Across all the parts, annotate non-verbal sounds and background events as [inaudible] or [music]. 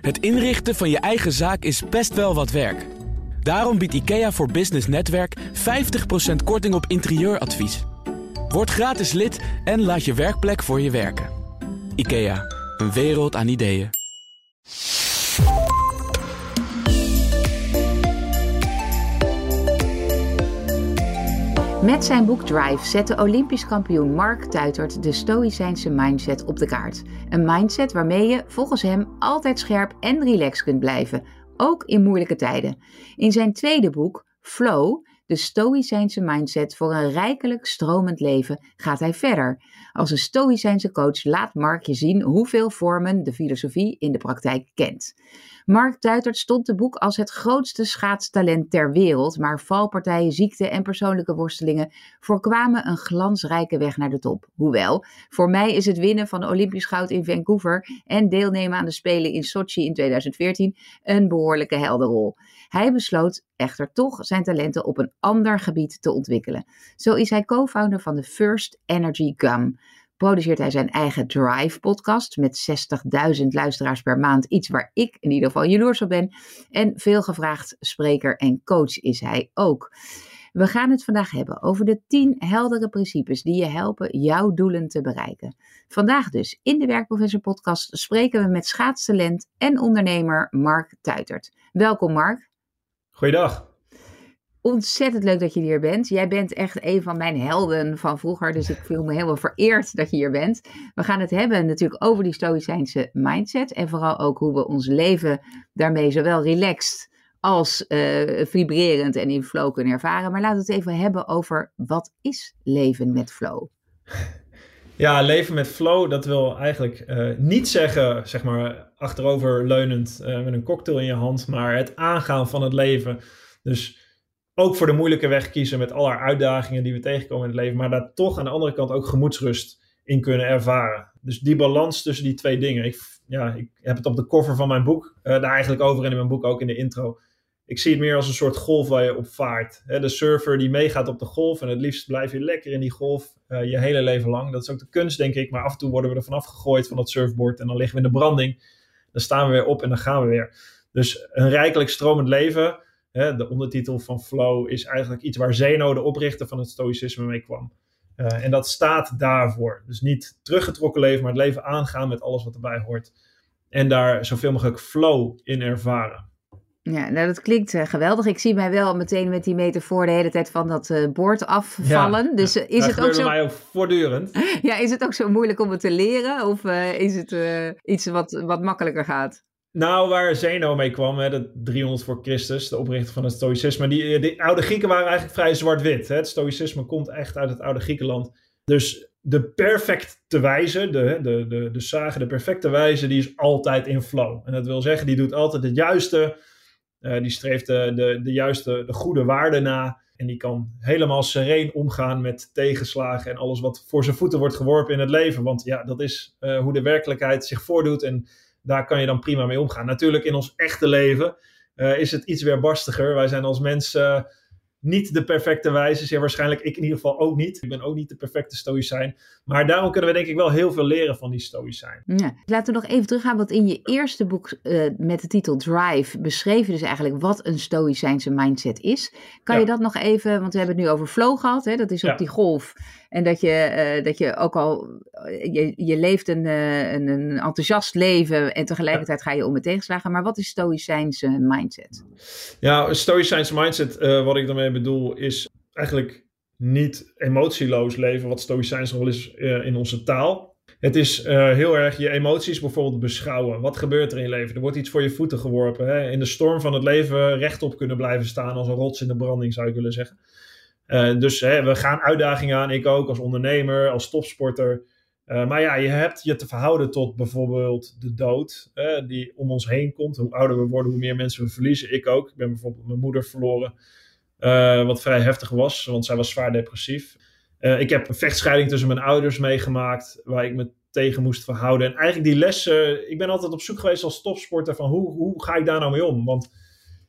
Het inrichten van je eigen zaak is best wel wat werk. Daarom biedt IKEA voor Business Netwerk 50% korting op interieuradvies. Word gratis lid en laat je werkplek voor je werken. IKEA, een wereld aan ideeën. Met zijn boek Drive zette Olympisch kampioen Mark Tuitert de Stoïcijnse mindset op de kaart. Een mindset waarmee je, volgens hem, altijd scherp en relaxed kunt blijven, ook in moeilijke tijden. In zijn tweede boek, Flow, de Stoïcijnse mindset voor een rijkelijk stromend leven, gaat hij verder. Als een Stoïcijnse coach laat Mark je zien hoeveel vormen de filosofie in de praktijk kent. Mark Tuitert stond de boek als het grootste schaatstalent ter wereld, maar valpartijen, ziekte en persoonlijke worstelingen voorkwamen een glansrijke weg naar de top. Hoewel, voor mij is het winnen van Olympisch goud in Vancouver en deelnemen aan de Spelen in Sochi in 2014 een behoorlijke helderrol. Hij besloot echter toch zijn talenten op een ander gebied te ontwikkelen. Zo is hij co-founder van de First Energy Gum produceert hij zijn eigen Drive-podcast met 60.000 luisteraars per maand. Iets waar ik in ieder geval jaloers op ben. En veelgevraagd spreker en coach is hij ook. We gaan het vandaag hebben over de 10 heldere principes die je helpen jouw doelen te bereiken. Vandaag dus in de Werkprofessor podcast spreken we met schaatstalent en ondernemer Mark Tuitert. Welkom Mark. Goeiedag ontzettend leuk dat je hier bent. Jij bent echt een van mijn helden van vroeger, dus ik voel me helemaal vereerd dat je hier bent. We gaan het hebben natuurlijk over die stoïcijnse mindset en vooral ook hoe we ons leven daarmee zowel relaxed als uh, vibrerend en in flow kunnen ervaren. Maar laten we het even hebben over wat is leven met flow? Ja, leven met flow, dat wil eigenlijk uh, niet zeggen, zeg maar, achteroverleunend uh, met een cocktail in je hand, maar het aangaan van het leven. Dus ook voor de moeilijke weg kiezen met alle uitdagingen die we tegenkomen in het leven, maar daar toch aan de andere kant ook gemoedsrust in kunnen ervaren. Dus die balans tussen die twee dingen. Ik, ja, ik heb het op de cover van mijn boek, uh, daar eigenlijk over in mijn boek ook in de intro. Ik zie het meer als een soort golf waar je op vaart. de surfer die meegaat op de golf en het liefst blijf je lekker in die golf uh, je hele leven lang. Dat is ook de kunst, denk ik. Maar af en toe worden we er vanaf gegooid van dat surfboard en dan liggen we in de branding. Dan staan we weer op en dan gaan we weer. Dus een rijkelijk stromend leven de ondertitel van Flow is eigenlijk iets waar Zeno, de oprichter van het Stoïcisme, mee kwam. Uh, en dat staat daarvoor. Dus niet teruggetrokken leven, maar het leven aangaan met alles wat erbij hoort. En daar zoveel mogelijk flow in ervaren. Ja, nou dat klinkt uh, geweldig. Ik zie mij wel meteen met die metafoor de hele tijd van dat uh, bord afvallen. Ja, dus uh, is het ook zo. mij ook voortdurend. [laughs] ja, is het ook zo moeilijk om het te leren? Of is het iets wat, wat makkelijker gaat? Nou, waar Zeno mee kwam, hè, de 300 voor Christus, de oprichter van het Stoïcisme. Die, die oude Grieken waren eigenlijk vrij zwart-wit. Het Stoïcisme komt echt uit het oude Griekenland. Dus de perfecte wijze, de, de, de, de sage, de perfecte wijze, die is altijd in flow. En dat wil zeggen, die doet altijd het juiste. Uh, die streeft de, de, de juiste, de goede waarde na. En die kan helemaal sereen omgaan met tegenslagen en alles wat voor zijn voeten wordt geworpen in het leven. Want ja, dat is uh, hoe de werkelijkheid zich voordoet. En daar kan je dan prima mee omgaan. Natuurlijk in ons echte leven uh, is het iets weerbarstiger. Wij zijn als mensen niet de perfecte wijze. Zeer waarschijnlijk ik in ieder geval ook niet. Ik ben ook niet de perfecte stoïcijn. Maar daarom kunnen we denk ik wel heel veel leren van die stoïcijn. Ja. Laten we nog even teruggaan. Want in je eerste boek uh, met de titel Drive beschreef je dus eigenlijk wat een stoïcijnse mindset is. Kan ja. je dat nog even, want we hebben het nu over flow gehad. Hè? Dat is op ja. die golf. En dat je, uh, dat je ook al, je, je leeft een, uh, een, een, enthousiast leven en tegelijkertijd ga je om met tegenslagen. Maar wat is stoïcijnse mindset? Ja, stoïcijnse mindset, wat ik daarmee bedoel, is eigenlijk niet emotieloos leven, wat stoïcijns rol is in onze taal. Het is heel erg je emoties bijvoorbeeld beschouwen. Wat gebeurt er in je leven? Er wordt iets voor je voeten geworpen. Hè? In de storm van het leven rechtop kunnen blijven staan als een rots in de branding, zou je willen zeggen. Uh, dus hè, we gaan uitdagingen aan, ik ook als ondernemer, als topsporter. Uh, maar ja, je hebt je te verhouden tot bijvoorbeeld de dood die om ons heen komt. Hoe ouder we worden, hoe meer mensen we verliezen. Ik ook. Ik ben bijvoorbeeld mijn moeder verloren, wat vrij heftig was, want zij was zwaar depressief. ik heb een vechtscheiding tussen mijn ouders meegemaakt, waar ik me tegen moest verhouden. En eigenlijk die lessen, ik ben altijd op zoek geweest als topsporter van hoe, hoe ga ik daar nou mee om? Want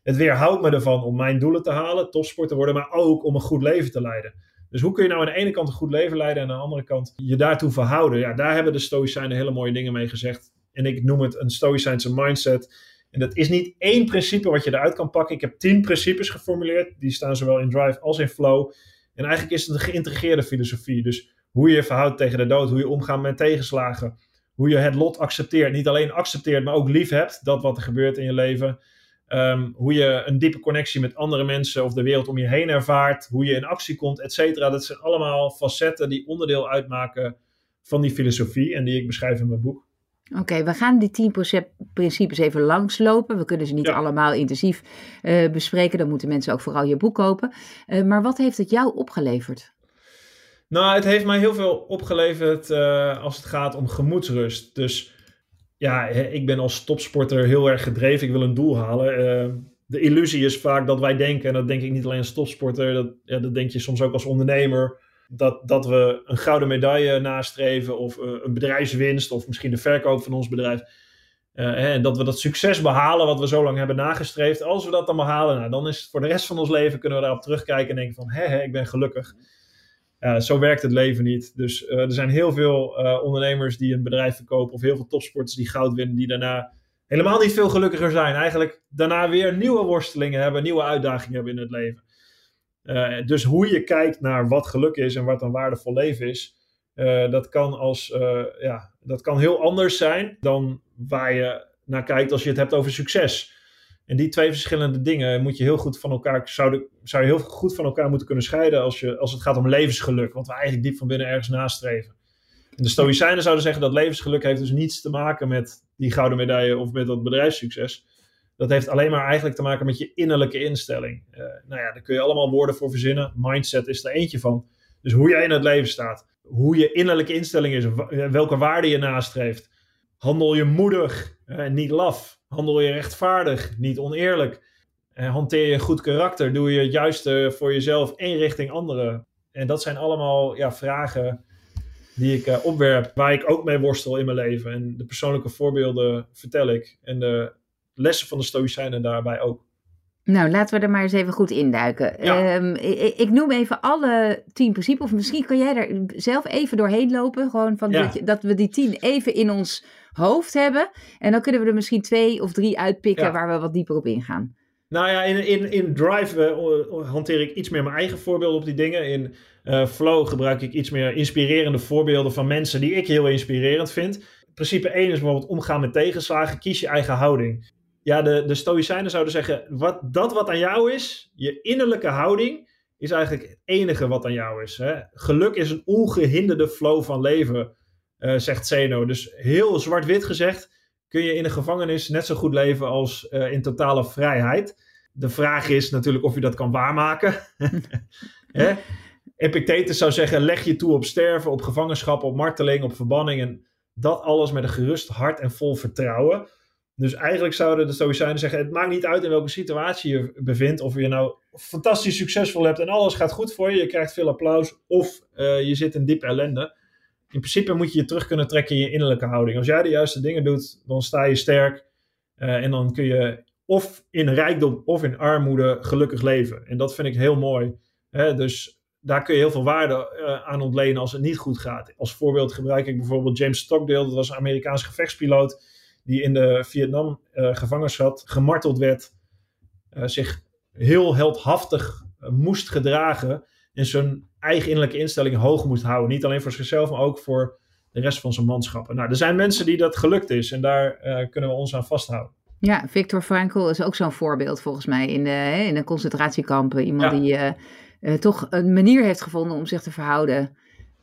het weerhoudt me ervan om mijn doelen te halen, topsport te worden, maar ook om een goed leven te leiden. Dus hoe kun je nou aan de ene kant een goed leven leiden en aan de andere kant je daartoe verhouden? Ja, daar hebben de Stoïcijnen hele mooie dingen mee gezegd. En ik noem het een stoïcijnse mindset. En dat is niet één principe wat je eruit kan pakken. Ik heb tien principes geformuleerd. Die staan zowel in Drive als in Flow. En eigenlijk is het een geïntegreerde filosofie. Dus hoe je je verhoudt tegen de dood, hoe je omgaat met tegenslagen, hoe je het lot accepteert. Niet alleen accepteert, maar ook lief hebt, dat wat er gebeurt in je leven. Ehm, hoe je een diepe connectie met andere mensen of de wereld om je heen ervaart. Hoe je in actie komt, et cetera. Dat zijn allemaal facetten die onderdeel uitmaken van die filosofie en die ik beschrijf in mijn boek. Oké, we gaan die tien principes even langslopen. We kunnen ze niet allemaal intensief uh, bespreken. Dan moeten mensen ook vooral je boek kopen. Uh, maar wat heeft het jou opgeleverd? Nou, het heeft mij heel veel opgeleverd uh, als het gaat om gemoedsrust. Dus ja, ik ben als topsporter heel erg gedreven. Ik wil een doel halen. de illusie is vaak dat wij denken, en dat denk ik niet alleen als topsporter, dat, ja, dat denk je soms ook als ondernemer dat, dat we een gouden medaille nastreven of uh, een bedrijfswinst of misschien de verkoop van ons bedrijf. Uh, en dat we dat succes behalen wat we zo lang hebben nagestreefd. Als we dat dan behalen, nou, dan is het voor de rest van ons leven kunnen we daarop terugkijken en denken van hé ik ben gelukkig. Zo werkt het leven niet. Dus uh, er zijn heel veel ondernemers die een bedrijf verkopen of heel veel topsporters die goud winnen, die daarna helemaal niet veel gelukkiger zijn. Eigenlijk daarna weer nieuwe worstelingen hebben, nieuwe uitdagingen hebben in het leven. Dus hoe je kijkt naar wat geluk is en wat een waardevol leven is, dat, kan als, ja, dat kan heel anders zijn dan waar je naar kijkt als je het hebt over succes. En die twee verschillende dingen moet je heel goed van elkaar, zou, zou je heel goed van elkaar moeten kunnen scheiden als, je, als het gaat om levensgeluk, wat we eigenlijk diep van binnen ergens nastreven. En de Stoïcijnen zouden zeggen dat levensgeluk heeft dus niets te maken met die gouden medaille of met dat bedrijfssucces dat heeft alleen maar eigenlijk te maken met je innerlijke instelling. Uh, nou ja, daar kun je allemaal woorden voor verzinnen. Mindset is er eentje van. Dus hoe jij in het leven staat. Hoe je innerlijke instelling is. Eh, welke waarde je nastreeft. Handel je moedig, uh, niet laf. Handel je rechtvaardig, niet oneerlijk. hanteer je goed karakter. Doe je het juiste voor jezelf en richting anderen. En dat zijn allemaal ja, vragen die ik opwerp. Waar ik ook mee worstel in mijn leven. En de persoonlijke voorbeelden vertel ik. En de lessen van de Stoïcijnen daarbij ook. Nou, laten we er maar eens even goed induiken. Ehm, ik, ik, noem even alle tien principes. Of misschien kan jij er zelf even doorheen lopen. Gewoon van dat, dat, we die tien even in ons hoofd hebben. En dan kunnen we er misschien twee of drie uitpikken waar we wat dieper op ingaan. Nou ja, in, in, in Drive uh, hanteer ik iets meer mijn eigen voorbeelden op die dingen. In uh, Flow gebruik ik iets meer inspirerende voorbeelden van mensen die ik heel inspirerend vind. Principe 1 is bijvoorbeeld omgaan met tegenslagen. Kies je eigen houding ja, de, de Stoïcijnen zouden zeggen: wat, dat wat aan jou is, je innerlijke houding, is eigenlijk het enige wat aan jou is. Hè? Geluk is een ongehinderde flow van leven, zegt Zeno. Dus heel zwart-wit gezegd, kun je in een gevangenis net zo goed leven als uh, in totale vrijheid. De vraag is natuurlijk of je dat kan waarmaken. [laughs] Epictetus zou zeggen: leg je toe op sterven, op gevangenschap, op marteling, op verbanning. En dat alles met een gerust hart en vol vertrouwen. Dus eigenlijk zouden de Stoïcijnen zeggen: het maakt niet uit in welke situatie je bevindt. Of je nou fantastisch succesvol hebt en alles gaat goed voor je. Je krijgt veel applaus. Of uh, je zit in diepe ellende. In principe moet je je terug kunnen trekken in je innerlijke houding. Als jij de juiste dingen doet, dan sta je sterk. Uh, en dan kun je of in rijkdom of in armoede gelukkig leven. En dat vind ik heel mooi. Hè? Dus daar kun je heel veel waarde uh, aan ontlenen als het niet goed gaat. Als voorbeeld gebruik ik bijvoorbeeld James Stockdale. Dat was een Amerikaans gevechtspiloot die in de Vietnam uh, gevangen zat, gemarteld werd, zich heel heldhaftig moest gedragen en zijn eigen innerlijke instelling hoog moest houden. Niet alleen voor zichzelf, maar ook voor de rest van zijn manschappen. Nou, er zijn mensen die dat gelukt is en daar kunnen we ons aan vasthouden. Ja, Victor Frankl is ook zo'n voorbeeld volgens mij in de, in de concentratiekampen. Iemand ja. die toch een manier heeft gevonden om zich te verhouden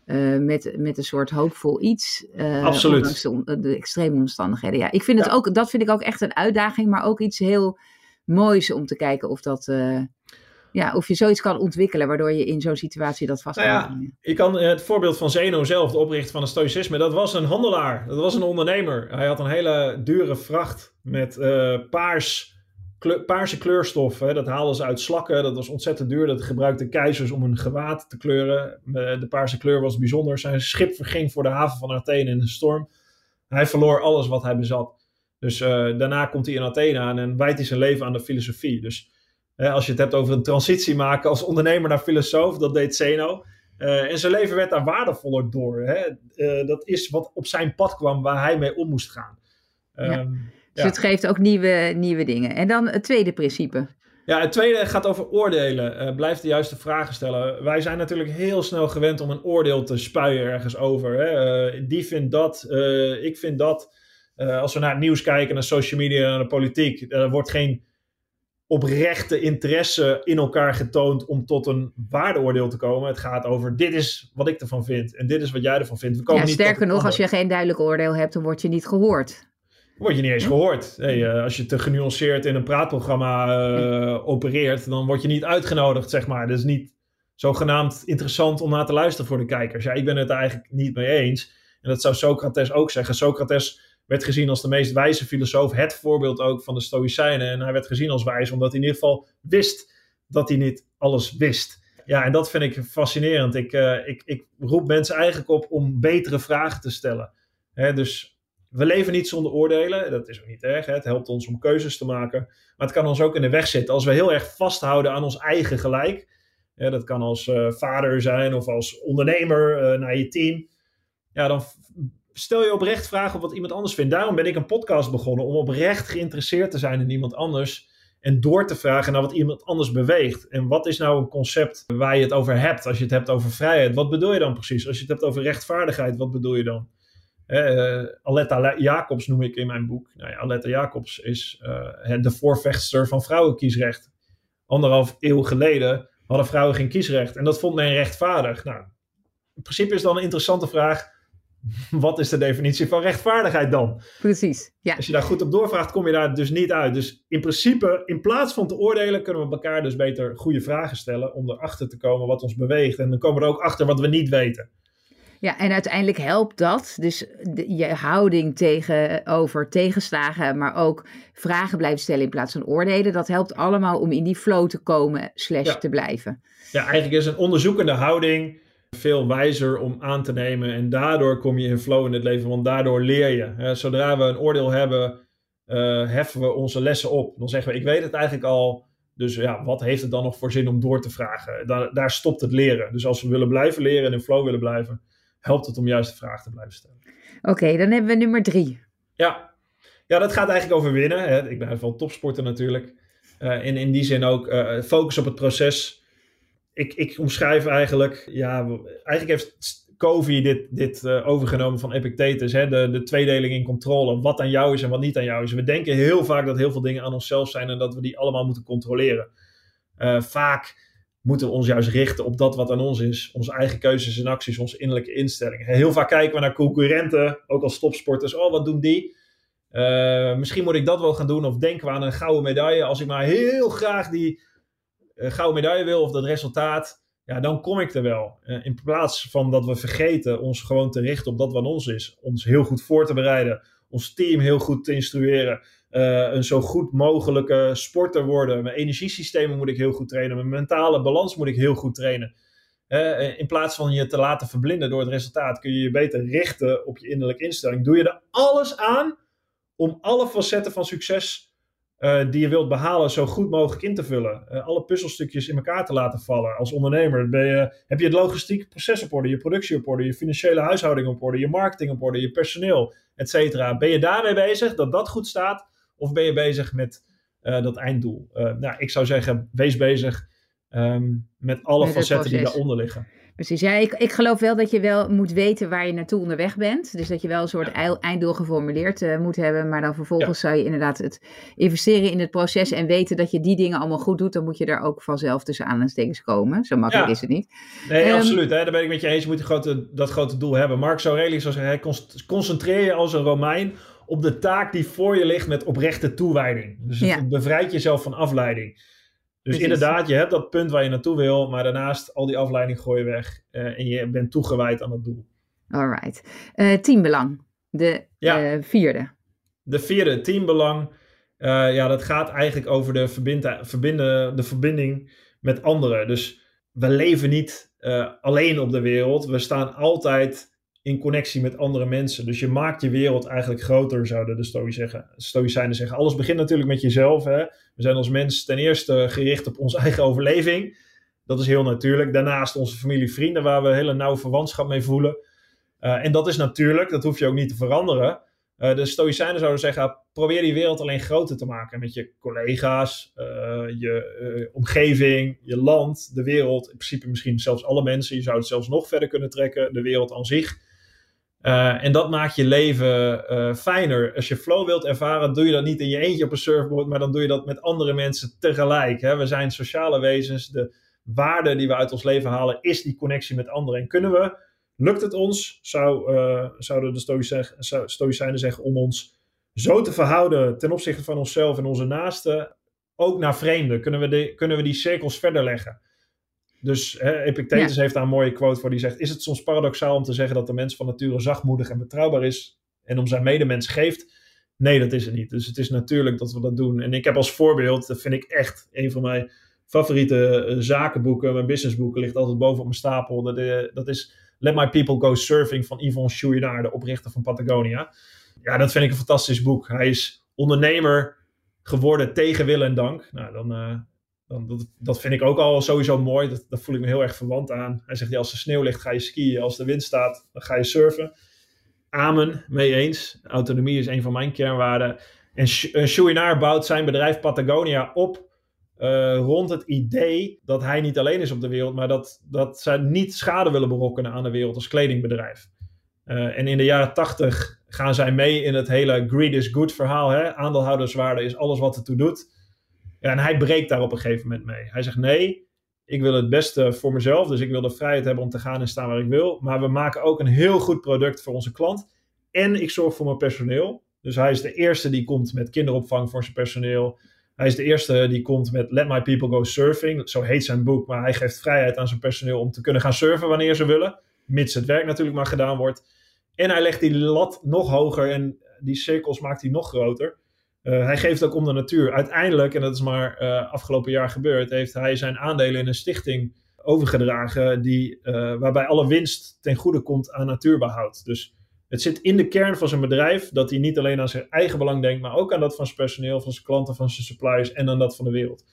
uh, met, met een soort hoopvol iets. Absoluut. De, de, extreme omstandigheden. Ja, ik vind het ook, dat vind ik ook echt een uitdaging, maar ook iets heel moois om te kijken of dat. Uh, ja, of je zoiets kan ontwikkelen waardoor je in zo'n situatie dat vast nou ja, Je kan het voorbeeld van Zeno zelf, de oprichter van het stoïcisme, dat was een handelaar, dat was een ondernemer. Hij had een hele dure vracht met paars paarse kleurstof, hè, dat haalden ze uit slakken. Dat was ontzettend duur. Dat gebruikten keizers om een gewaad te kleuren. De paarse kleur was bijzonder. Zijn schip verging voor de haven van Athene in een storm. Hij verloor alles wat hij bezat. Dus uh, daarna komt hij in Athene aan en wijdt hij zijn leven aan de filosofie. Dus als je het hebt over een transitie maken als ondernemer naar filosoof, dat deed Zeno. Uh, en zijn leven werd daar waardevoller door. Hè. Uh, dat is wat op zijn pad kwam waar hij mee om moest gaan. Ehm, dus het geeft ook nieuwe, nieuwe dingen. En dan het tweede principe. Ja, het tweede gaat over oordelen. Uh, blijf de juiste vragen stellen. Wij zijn natuurlijk heel snel gewend om een oordeel te spuien ergens over. Hè? Die vindt dat, ik vind dat. als we naar het nieuws kijken, naar social media, naar de politiek, er wordt geen oprechte interesse in elkaar getoond om tot een waardeoordeel te komen. Het gaat over dit is wat ik ervan vind en dit is wat jij ervan vindt. We komen ja, sterker nog, als je geen duidelijk oordeel hebt, dan word je niet gehoord word je niet eens gehoord. Hey, uh, als je te genuanceerd in een praatprogramma uh, opereert, dan word je niet uitgenodigd, zeg maar. Dat is niet zogenaamd interessant om naar te luisteren voor de kijkers. Ja, ik ben het er eigenlijk niet mee eens. En dat zou Socrates ook zeggen. Socrates werd gezien als de meest wijze filosoof, het voorbeeld ook van de Stoïcijnen. En hij werd gezien als wijs omdat hij in ieder geval wist dat hij niet alles wist. Ja, en dat vind ik fascinerend. Ik, uh, ik, ik roep mensen eigenlijk op om betere vragen te stellen. Hè, dus we leven niet zonder oordelen. Dat is ook niet erg. Hè? Het helpt ons om keuzes te maken. Maar het kan ons ook in de weg zitten. Als we heel erg vasthouden aan ons eigen gelijk. dat kan als uh, vader zijn of als ondernemer uh, naar je team. Ja, dan stel je oprecht vragen wat iemand anders vindt. Daarom ben ik een podcast begonnen. Om oprecht geïnteresseerd te zijn in iemand anders. En door te vragen naar wat iemand anders beweegt. En wat is nou een concept waar je het over hebt? Als je het hebt over vrijheid, wat bedoel je dan precies? Als je het hebt over rechtvaardigheid, wat bedoel je dan? Uh, Aletta Jacobs noem ik in mijn boek. Nou ja, Aletta Jacobs is uh, de voorvechtster van vrouwenkiesrecht. Anderhalf eeuw geleden hadden vrouwen geen kiesrecht. En dat vond men rechtvaardig. Nou, in principe is dan een interessante vraag. [laughs] Wat is de definitie van rechtvaardigheid dan? Precies. Ja. Als je daar goed op doorvraagt, kom je daar dus niet uit. Dus in principe, in plaats van te oordelen, kunnen we elkaar dus beter goede vragen stellen. Om erachter te komen wat ons beweegt. En dan komen we er ook achter wat we niet weten. Ja, en uiteindelijk helpt dat. Dus je houding tegenover tegenslagen, maar ook vragen blijven stellen in plaats van oordelen. Dat helpt allemaal om in die flow te komen, slash te blijven. Ja, eigenlijk is een onderzoekende houding veel wijzer om aan te nemen. En daardoor kom je in flow in het leven, want daardoor leer je. Zodra we een oordeel hebben, uh, heffen we onze lessen op. Dan zeggen we, ik weet het eigenlijk al. Dus ja, wat heeft het dan nog voor zin om door te vragen? Daar, daar stopt het leren. Dus als we willen blijven leren en in flow willen blijven, helpt het om juist de vraag te blijven stellen. Oké, dan hebben we nummer drie. Ja. ja, dat gaat eigenlijk over winnen. Hè. Ik ben van topsporter natuurlijk. Uh, en in die zin ook uh, focus op het proces. Ik, ik omschrijf eigenlijk, ja, eigenlijk heeft Covey dit, dit uh, overgenomen van Epictetus. Hè? De, de tweedeling in controle. Wat aan jou is en wat niet aan jou is. We denken heel vaak dat heel veel dingen aan onszelf zijn en dat we die allemaal moeten controleren. vaak moeten we ons juist richten op dat wat aan ons is. Onze eigen keuzes en acties, onze innerlijke instellingen. Heel vaak kijken we naar concurrenten, ook als topsporters. Oh, wat doen die? Uh, misschien moet ik dat wel gaan doen. Of denken we aan een gouden medaille. Als ik maar heel graag die gouden medaille wil of dat resultaat. Ja, dan kom ik er wel. Uh, in plaats van dat we vergeten ons gewoon te richten op dat wat ons is. Ons heel goed voor te bereiden. Ons team heel goed te instrueren. Uh, een zo goed mogelijke sporter worden. Mijn energiesystemen moet ik heel goed trainen. Mijn mentale balans moet ik heel goed trainen. In plaats van je te laten verblinden door het resultaat, kun je je beter richten op je innerlijke instelling. Doe je er alles aan om alle facetten van succes uh, die je wilt behalen zo goed mogelijk in te vullen. alle puzzelstukjes in elkaar te laten vallen. Als ondernemer ben je, heb je het logistieke proces op orde, je productie op orde, je financiële huishouding op orde, je marketing op orde, je personeel, et cetera. Ben je daarmee bezig dat dat goed staat? Of ben je bezig met uh, dat einddoel? Nou, ik zou zeggen, wees bezig um, met alle met facetten die daaronder liggen. Precies, ja, ik, ik geloof wel dat je wel moet weten waar je naartoe onderweg bent. Dus dat je wel een soort ja. einddoel geformuleerd uh, moet hebben. Maar dan vervolgens ja. zou je inderdaad het investeren in het proces en weten dat je die dingen allemaal goed doet. Dan moet je daar ook vanzelf tussen aanhalingstekens komen. Zo makkelijk ja. is het niet. Nee, um, absoluut. Hè? Daar ben ik met je eens. Je moet grote, dat grote doel hebben. Marcus Aurelius zou zeggen, concentreer je als een Romein op de taak die voor je ligt met oprechte toewijding. Dus het bevrijdt jezelf van afleiding. Dus Precies. inderdaad, je hebt dat punt waar je naartoe wil, maar daarnaast al die afleiding gooi je weg uh, en je bent toegewijd aan het doel. Alright. Uh, teambelang, de ja. uh, vierde. De vierde, teambelang. ja, dat gaat eigenlijk over de, verbinden, de verbinding met anderen. Dus we leven niet alleen op de wereld. We staan altijd in connectie met andere mensen. Dus je maakt je wereld eigenlijk groter, zouden de Stoïcijnen zeggen. Alles begint natuurlijk met jezelf. Hè? We zijn als mens ten eerste gericht op onze eigen overleving. Dat is heel natuurlijk. Daarnaast onze familie, vrienden, waar we hele nauwe verwantschap mee voelen. Uh, en dat is natuurlijk, dat hoef je ook niet te veranderen. de Stoïcijnen zouden zeggen: probeer die wereld alleen groter te maken met je collega's, je omgeving, je land, de wereld. In principe misschien zelfs alle mensen. Je zou het zelfs nog verder kunnen trekken, de wereld aan zich. Uh, en dat maakt je leven uh, fijner. Als je flow wilt ervaren, doe je dat niet in je eentje op een surfboard, maar dan doe je dat met andere mensen tegelijk. Hè? We zijn sociale wezens. De waarde die we uit ons leven halen is die connectie met anderen. En kunnen we, lukt het ons, zou, uh, zouden de Stoïcijnen zeggen, om ons zo te verhouden ten opzichte van onszelf en onze naasten, ook naar vreemden? Kunnen we, kunnen we die cirkels verder leggen? Dus hè, Epictetus heeft daar een mooie quote voor die zegt: Is het soms paradoxaal om te zeggen dat de mens van nature zachtmoedig en betrouwbaar is en om zijn medemens geeft? Nee, dat is het niet. Dus het is natuurlijk dat we dat doen. En ik heb als voorbeeld, dat vind ik echt een van mijn favoriete eh, zakenboeken, mijn businessboeken ligt altijd boven op mijn stapel. Dat, uh, dat is Let My People Go Surfing van Yvon Chouinard, de oprichter van Patagonia. Ja, dat vind ik een fantastisch boek. Hij is ondernemer geworden tegen wil en dank. Nou, dan, uh, dan, dat, dat vind ik ook al sowieso mooi. Dat, dat voel ik me heel erg verwant aan. Hij zegt, ja, als er sneeuw ligt ga je skiën. Als de wind staat, dan ga je surfen. Amen, mee eens. Autonomie is een van mijn kernwaarden. En Chouinard bouwt zijn bedrijf Patagonia op uh, rond het idee dat hij niet alleen is op de wereld, maar dat, dat zij niet schade willen berokkenen aan de wereld als kledingbedrijf. Uh, en in de jaren tachtig gaan zij mee in het hele greed is good verhaal. Hè? Aandeelhouderswaarde is alles wat ertoe doet. Ja, en hij breekt daar op een gegeven moment mee. Hij zegt: Nee, ik wil het beste voor mezelf. Dus ik wil de vrijheid hebben om te gaan en staan waar ik wil. Maar we maken ook een heel goed product voor onze klant. En ik zorg voor mijn personeel. Dus hij is de eerste die komt met kinderopvang voor zijn personeel. Hij is de eerste die komt met Let My People Go Surfing. Zo heet zijn boek. Maar hij geeft vrijheid aan zijn personeel om te kunnen gaan surfen wanneer ze willen. Mits het werk natuurlijk maar gedaan wordt. En hij legt die lat nog hoger en die cirkels maakt hij nog groter. Uh, hij geeft ook om de natuur. Uiteindelijk, en dat is maar uh, afgelopen jaar gebeurd, heeft hij zijn aandelen in een stichting overgedragen die, uh, waarbij alle winst ten goede komt aan natuurbehoud. Dus het zit in de kern van zijn bedrijf dat hij niet alleen aan zijn eigen belang denkt, maar ook aan dat van zijn personeel, van zijn klanten, van zijn suppliers en aan dat van de wereld.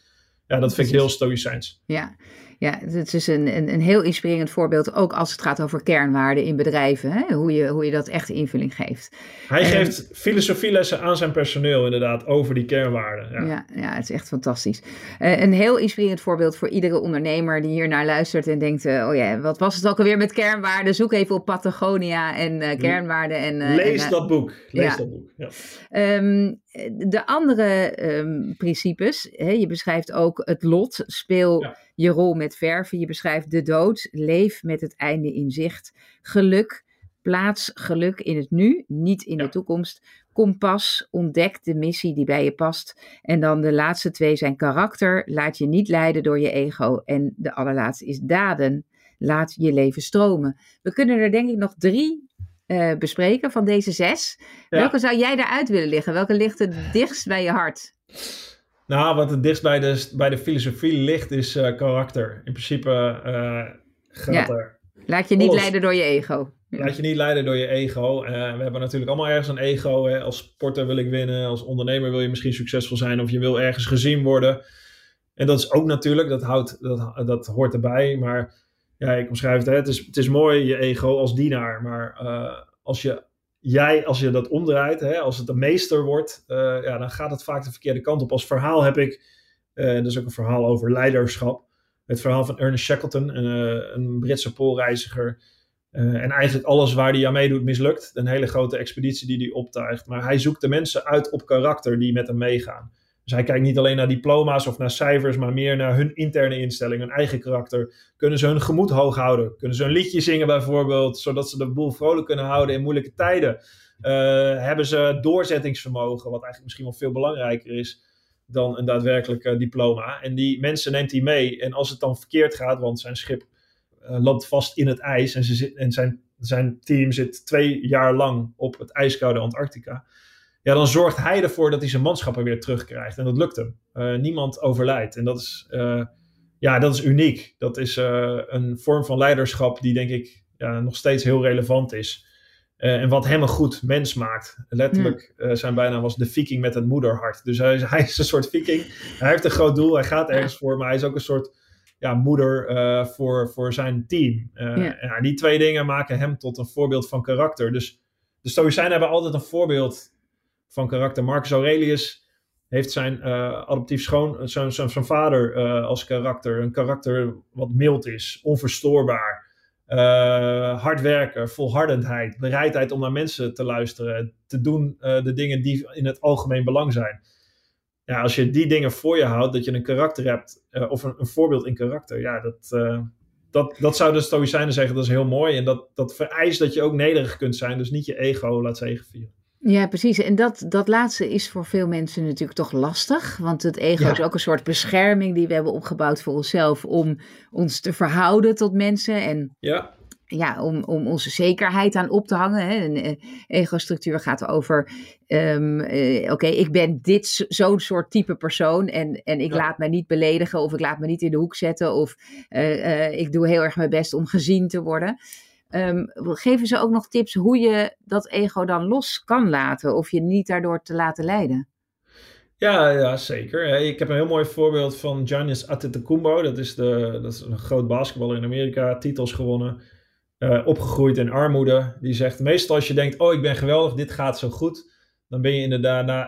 Ja, dat vind ik heel stoïcijns. Ja, ja, het is een, een, een, heel inspirerend voorbeeld, ook als het gaat over kernwaarden in bedrijven. Hè? Hoe, je, hoe je dat echt invulling geeft. Hij geeft filosofielessen aan zijn personeel inderdaad over die kernwaarden. Ja, ja, ja het is echt fantastisch. Uh, een heel inspirerend voorbeeld voor iedere ondernemer die hier naar luistert en denkt, uh, oh ja, wat was het ook alweer met kernwaarden? Zoek even op Patagonia en uh, kernwaarden. En, Lees dat boek, lees ja. dat boek. Ja. Um, de andere um, principes, hè, je beschrijft ook het lot, speel ja. Je rol met verven, je beschrijft de dood, leef met het einde in zicht, geluk, plaats geluk in het nu, niet in de toekomst, kompas, ontdek de missie die bij je past en dan de laatste twee zijn karakter, laat je niet leiden door je ego en de allerlaatste is daden, laat je leven stromen. We kunnen er denk ik nog drie uh, bespreken van deze zes. Ja. Welke zou jij daaruit willen liggen? Welke ligt het dichtst bij je hart? Nou, wat het dichtst bij de, bij de filosofie ligt is uh, karakter. In principe uh, gaat ja. er... Laat je niet alles. leiden door je ego. Laat je niet leiden door je ego. we hebben natuurlijk allemaal ergens een ego. Hè? Als sporter wil ik winnen. Als ondernemer wil je misschien succesvol zijn. Of je wil ergens gezien worden. En dat is ook natuurlijk, dat, houdt, dat, dat hoort erbij. Maar ja, ik omschrijf het, hè, het, is, het is mooi je ego als dienaar, maar uh, als je jij, als je dat omdraait, hè, als het een meester wordt, uh, ja, dan gaat het vaak de verkeerde kant op. Als verhaal heb ik, uh, dat is ook een verhaal over leiderschap, het verhaal van Ernest Shackleton, een, een Britse poolreiziger. en eigenlijk alles waar hij aan meedoet mislukt. Een hele grote expeditie die hij optuigt. Maar hij zoekt de mensen uit op karakter die met hem meegaan. Dus hij kijkt niet alleen naar diploma's of naar cijfers, maar meer naar hun interne instelling, hun eigen karakter. Kunnen ze hun gemoed hoog houden? Kunnen ze een liedje zingen bijvoorbeeld, zodat ze de boel vrolijk kunnen houden in moeilijke tijden? Uh, hebben ze doorzettingsvermogen, wat eigenlijk misschien wel veel belangrijker is dan een daadwerkelijk uh, diploma. En die mensen neemt hij mee. En als het dan verkeerd gaat, want zijn schip uh, loopt vast in het ijs en, ze zit, en zijn, zijn team zit twee jaar lang op het ijskoude Antarctica ja, dan zorgt hij ervoor dat hij zijn manschappen weer terugkrijgt. En dat lukt hem. Uh, niemand overlijdt. En dat is, uh, ja, dat is uniek. Dat is uh, een vorm van leiderschap die denk ik ja, nog steeds heel relevant is. en wat hem een goed mens maakt. Letterlijk, ja. zijn bijnaam was de viking met het moederhart. Dus hij is, [laughs] hij is een soort viking. Hij heeft een groot doel, hij gaat ergens voor, maar hij is ook een soort ja, moeder voor, voor zijn team. Ja. die twee dingen maken hem tot een voorbeeld van karakter. Dus de Stoïcijnen hebben altijd een voorbeeld van karakter. Marcus Aurelius heeft zijn uh, adoptief schoon, zijn, zijn, zijn vader uh, als karakter. Een karakter wat mild is, onverstoorbaar, uh, hard werken, volhardendheid, bereidheid om naar mensen te luisteren, te doen de dingen die in het algemeen belang zijn. Ja, als je die dingen voor je houdt, dat je een karakter hebt, of een, een, voorbeeld in karakter, ja, dat, dat, dat zouden de Stoïcijnen zeggen, dat is heel mooi. En dat, dat vereist dat je ook nederig kunt zijn, dus niet je ego laat zegevieren. Ja, precies. En dat, dat laatste is voor veel mensen natuurlijk toch lastig. Want het ego is ook een soort bescherming die we hebben opgebouwd voor onszelf om ons te verhouden tot mensen. En ja. Ja, om, om onze zekerheid aan op te hangen. Hè. Een eh, ego-structuur gaat over: um, uh, oké, ik ben dit zo'n soort type persoon. En, en ik laat mij niet beledigen, of ik laat me niet in de hoek zetten. Of uh, ik doe heel erg mijn best om gezien te worden. Um, geven ze ook nog tips hoe je dat ego dan los kan laten of je niet daardoor te laten leiden? Ja, ja, zeker. Ik heb een heel mooi voorbeeld van Giannis Antetokounmpo. Dat is, de, dat is een groot basketballer in Amerika, titels gewonnen, uh, opgegroeid in armoede. Die zegt, meestal als je denkt, oh ik ben geweldig, dit gaat zo goed, dan ben je in de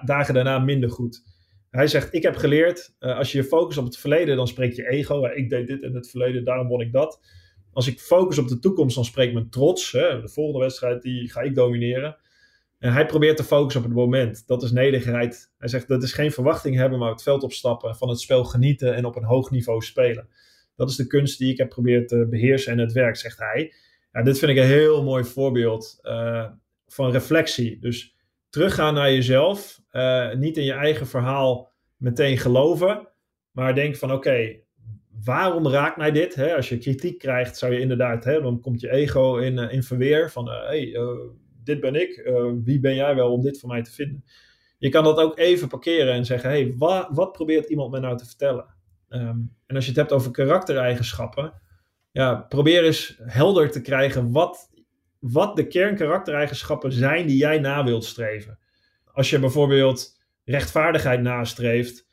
dagen daarna minder goed. Hij zegt, ik heb geleerd, uh, als je je focust op het verleden, dan spreekt je ego. Ik deed dit in het verleden, daarom won ik dat als ik focus op de toekomst, dan spreekt mijn trots. Hè, de volgende wedstrijd die ga ik domineren. En hij probeert te focussen op het moment. Dat is nederigheid. Hij zegt dat is geen verwachting hebben, maar het veld opstappen, van het spel genieten en op een hoog niveau spelen. Dat is de kunst die ik heb geprobeerd te beheersen en het werk, zegt hij. Ja, dit vind ik een heel mooi voorbeeld uh, van reflectie. Dus teruggaan naar jezelf. Uh, niet in je eigen verhaal meteen geloven. Maar denk van oké, waarom raakt mij dit? Hè? Als je kritiek krijgt, zou je inderdaad, hè, dan komt je ego in, uh, in verweer van, hé, uh, hey, uh, dit ben ik, wie ben jij wel om dit voor mij te vinden? Je kan dat ook even parkeren en zeggen, hé, hey, wa wat probeert iemand mij nou te vertellen? Um, en als je het hebt over karaktereigenschappen, ja, probeer eens helder te krijgen wat, wat de kernkaraktereigenschappen zijn die jij na wilt streven. Als je bijvoorbeeld rechtvaardigheid nastreeft,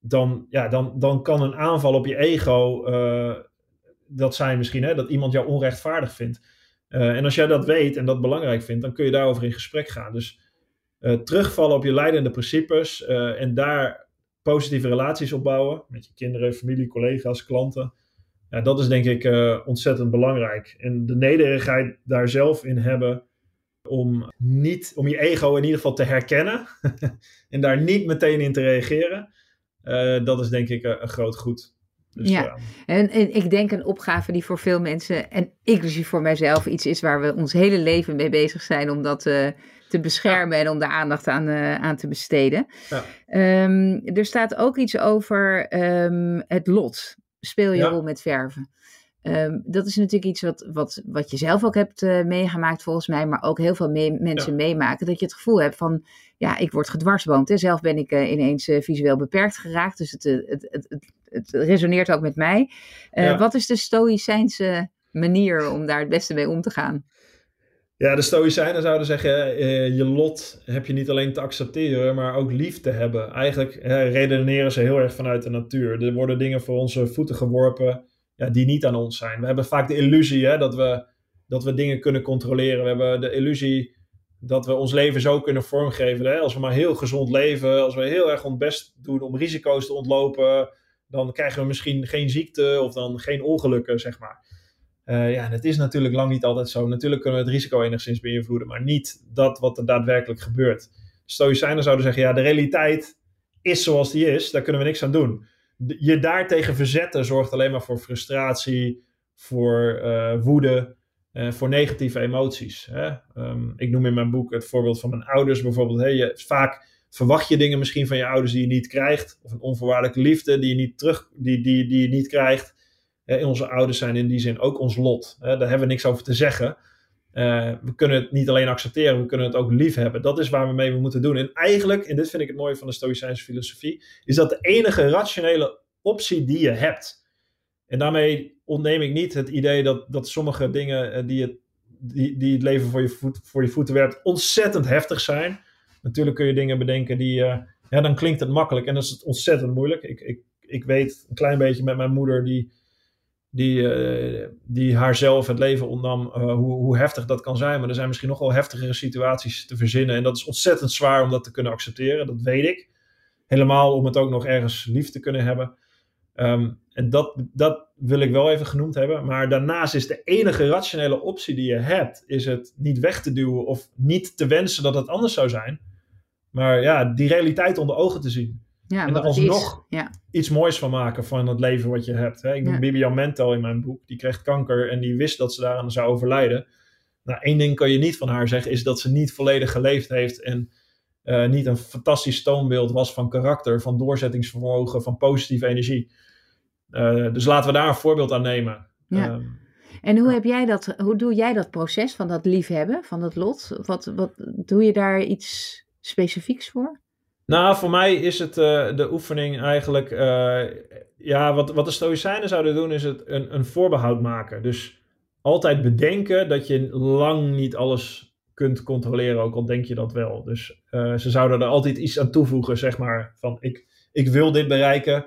dan, ja, dan, dan kan een aanval op je ego, uh, dat zijn misschien hè, dat iemand jou onrechtvaardig vindt. Uh, en als jij dat weet en dat belangrijk vindt, dan kun je daarover in gesprek gaan. Dus uh, terugvallen op je leidende principes en daar positieve relaties opbouwen met je kinderen, familie, collega's, klanten. Ja, dat is denk ik ontzettend belangrijk. En de nederigheid daar zelf in hebben om, niet, om je ego in ieder geval te herkennen [laughs] en daar niet meteen in te reageren. Uh, dat is denk ik een, een groot goed. Dus, ja, en, en, ik denk een opgave die voor veel mensen, en inclusief voor mijzelf, iets is waar we ons hele leven mee bezig zijn om dat uh, te beschermen en om daar aandacht aan, uh, aan te besteden. Ja. Um, er staat ook iets over um, het lot. Speel je rol met verven. Um, dat is natuurlijk iets wat, wat, wat je zelf ook hebt uh, meegemaakt volgens mij, maar ook heel veel mee, mensen ja. meemaken. Dat je het gevoel hebt van, ja, ik word gedwarsboomd. Hè. Zelf ben ik uh, ineens uh, visueel beperkt geraakt, dus het, het, het, het, het resoneert ook met mij. Ja. Wat is de stoïcijnse manier om daar het beste mee om te gaan? Ja, de Stoïcijnen zouden zeggen: je lot heb je niet alleen te accepteren, maar ook lief te hebben. Eigenlijk redeneren ze heel erg vanuit de natuur. Er worden dingen voor onze voeten geworpen ja, die niet aan ons zijn. We hebben vaak de illusie hè, dat, we, dat we dingen kunnen controleren. We hebben de illusie dat we ons leven zo kunnen vormgeven. Hè? Als we maar heel gezond leven, als we heel erg ons best doen om risico's te ontlopen, dan krijgen we misschien geen ziekte of dan geen ongelukken, zeg maar. Uh, ja, het is natuurlijk lang niet altijd zo. Natuurlijk kunnen we het risico enigszins beïnvloeden, maar niet dat wat er daadwerkelijk gebeurt. Stoïcijnen zouden zeggen, ja, de realiteit is zoals die is, daar kunnen we niks aan doen je daartegen verzetten zorgt alleen maar voor frustratie, voor uh, woede, uh, voor negatieve emoties. Hè? Um, ik noem in mijn boek het voorbeeld van mijn ouders bijvoorbeeld. Hey, je, vaak verwacht je dingen misschien van je ouders die je niet krijgt, of een onvoorwaardelijke liefde die je niet, terug, die, die, die je niet krijgt. Onze ouders zijn in die zin ook ons lot. Daar hebben we niks over te zeggen. Uh, we kunnen het niet alleen accepteren, we kunnen het ook lief hebben. Dat is waar we mee moeten doen. En eigenlijk, en dit vind ik het mooie van de Stoïcijnse filosofie, is dat de enige rationele optie die je hebt. En daarmee ontneem ik niet het idee dat, dat sommige dingen uh, die, het, die, het leven voor je, voor je voeten werpt ontzettend heftig zijn. Natuurlijk kun je dingen bedenken die, uh, ja, dan klinkt het makkelijk en dan is het ontzettend moeilijk. Ik, ik, ik weet een klein beetje met mijn moeder, die die, uh, die haarzelf het leven ontnam, hoe, hoe heftig dat kan zijn. Maar er zijn misschien nog wel heftigere situaties te verzinnen. En dat is ontzettend zwaar om dat te kunnen accepteren, dat weet ik. Helemaal om het ook nog ergens lief te kunnen hebben. Ehm, en dat, dat wil ik wel even genoemd hebben. Maar daarnaast is de enige rationele optie die je hebt, is het niet weg te duwen of niet te wensen dat het anders zou zijn. Maar ja, die realiteit onder ogen te zien. Ja, en er alsnog ja. iets moois van maken van het leven wat je hebt. Hè? Ik noem ja. Bibian Mento in mijn boek. Die kreeg kanker en die wist dat ze daaraan zou overlijden. Nou, één ding kan je niet van haar zeggen, is dat ze niet volledig geleefd heeft en uh, niet een fantastisch toonbeeld was van karakter, van doorzettingsvermogen, van positieve energie. Uh, dus laten we daar een voorbeeld aan nemen. Ja. Um, en hoe, heb jij dat, hoe doe jij dat proces van dat liefhebben, van dat lot? Wat, wat, doe je daar iets specifieks voor? Nou, voor mij is het uh, de oefening eigenlijk. Uh, ja, wat, wat de Stoïcijnen zouden doen, is het een, een voorbehoud maken. Dus altijd bedenken dat je lang niet alles kunt controleren, ook al denk je dat wel. Dus uh, ze zouden er altijd iets aan toevoegen, zeg maar. Van ik, ik wil dit bereiken.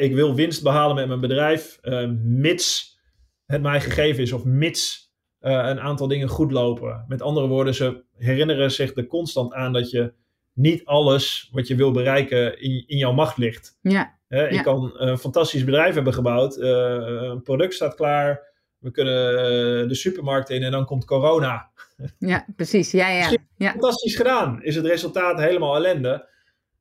Ik wil winst behalen met mijn bedrijf, mits het mij gegeven is, of mits een aantal dingen goed lopen. Met andere woorden, ze herinneren zich er constant aan dat je niet alles wat je wil bereiken in, in jouw macht ligt. Ja. He, ik kan een fantastisch bedrijf hebben gebouwd. Uh, een product staat klaar. We kunnen eh, de supermarkt in en dan komt corona. Ja, precies. Ja, ja. ja. Fantastisch gedaan. Is het resultaat helemaal ellende?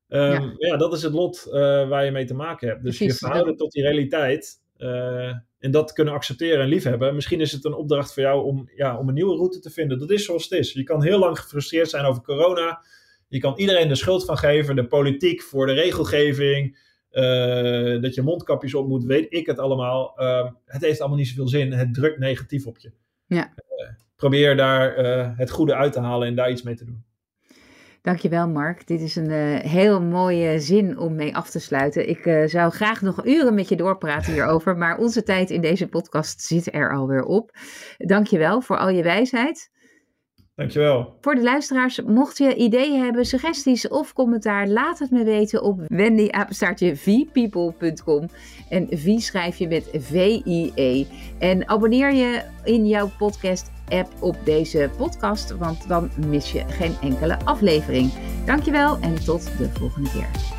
Um, ja. ja. dat is het lot uh, waar je mee te maken hebt. Dus precies, je verhouden tot die realiteit. Uh, en dat kunnen accepteren en liefhebben. Misschien is het een opdracht voor jou om, ja, om een nieuwe route te vinden. Dat is zoals het is. Je kan heel lang gefrustreerd zijn over corona. Je kan iedereen de schuld van geven, de politiek voor de regelgeving, uh, dat je mondkapjes op moet, weet ik het allemaal. Uh, het heeft allemaal niet zoveel zin. Het drukt negatief op je. Ja. Uh, probeer daar het goede uit te halen en daar iets mee te doen. Dankjewel Mark. Dit is een heel mooie zin om mee af te sluiten. Ik zou graag nog uren met je doorpraten hierover, maar onze tijd in deze podcast zit er alweer op. Dankjewel voor al je wijsheid. Dankjewel. Voor de luisteraars, mocht je ideeën hebben, suggesties of commentaar, laat het me weten op wendyapenstaartje.vpeople.com. En V schrijf je met V-I-E. En abonneer je in jouw podcast-app op deze podcast, want dan mis je geen enkele aflevering. Dankjewel en tot de volgende keer.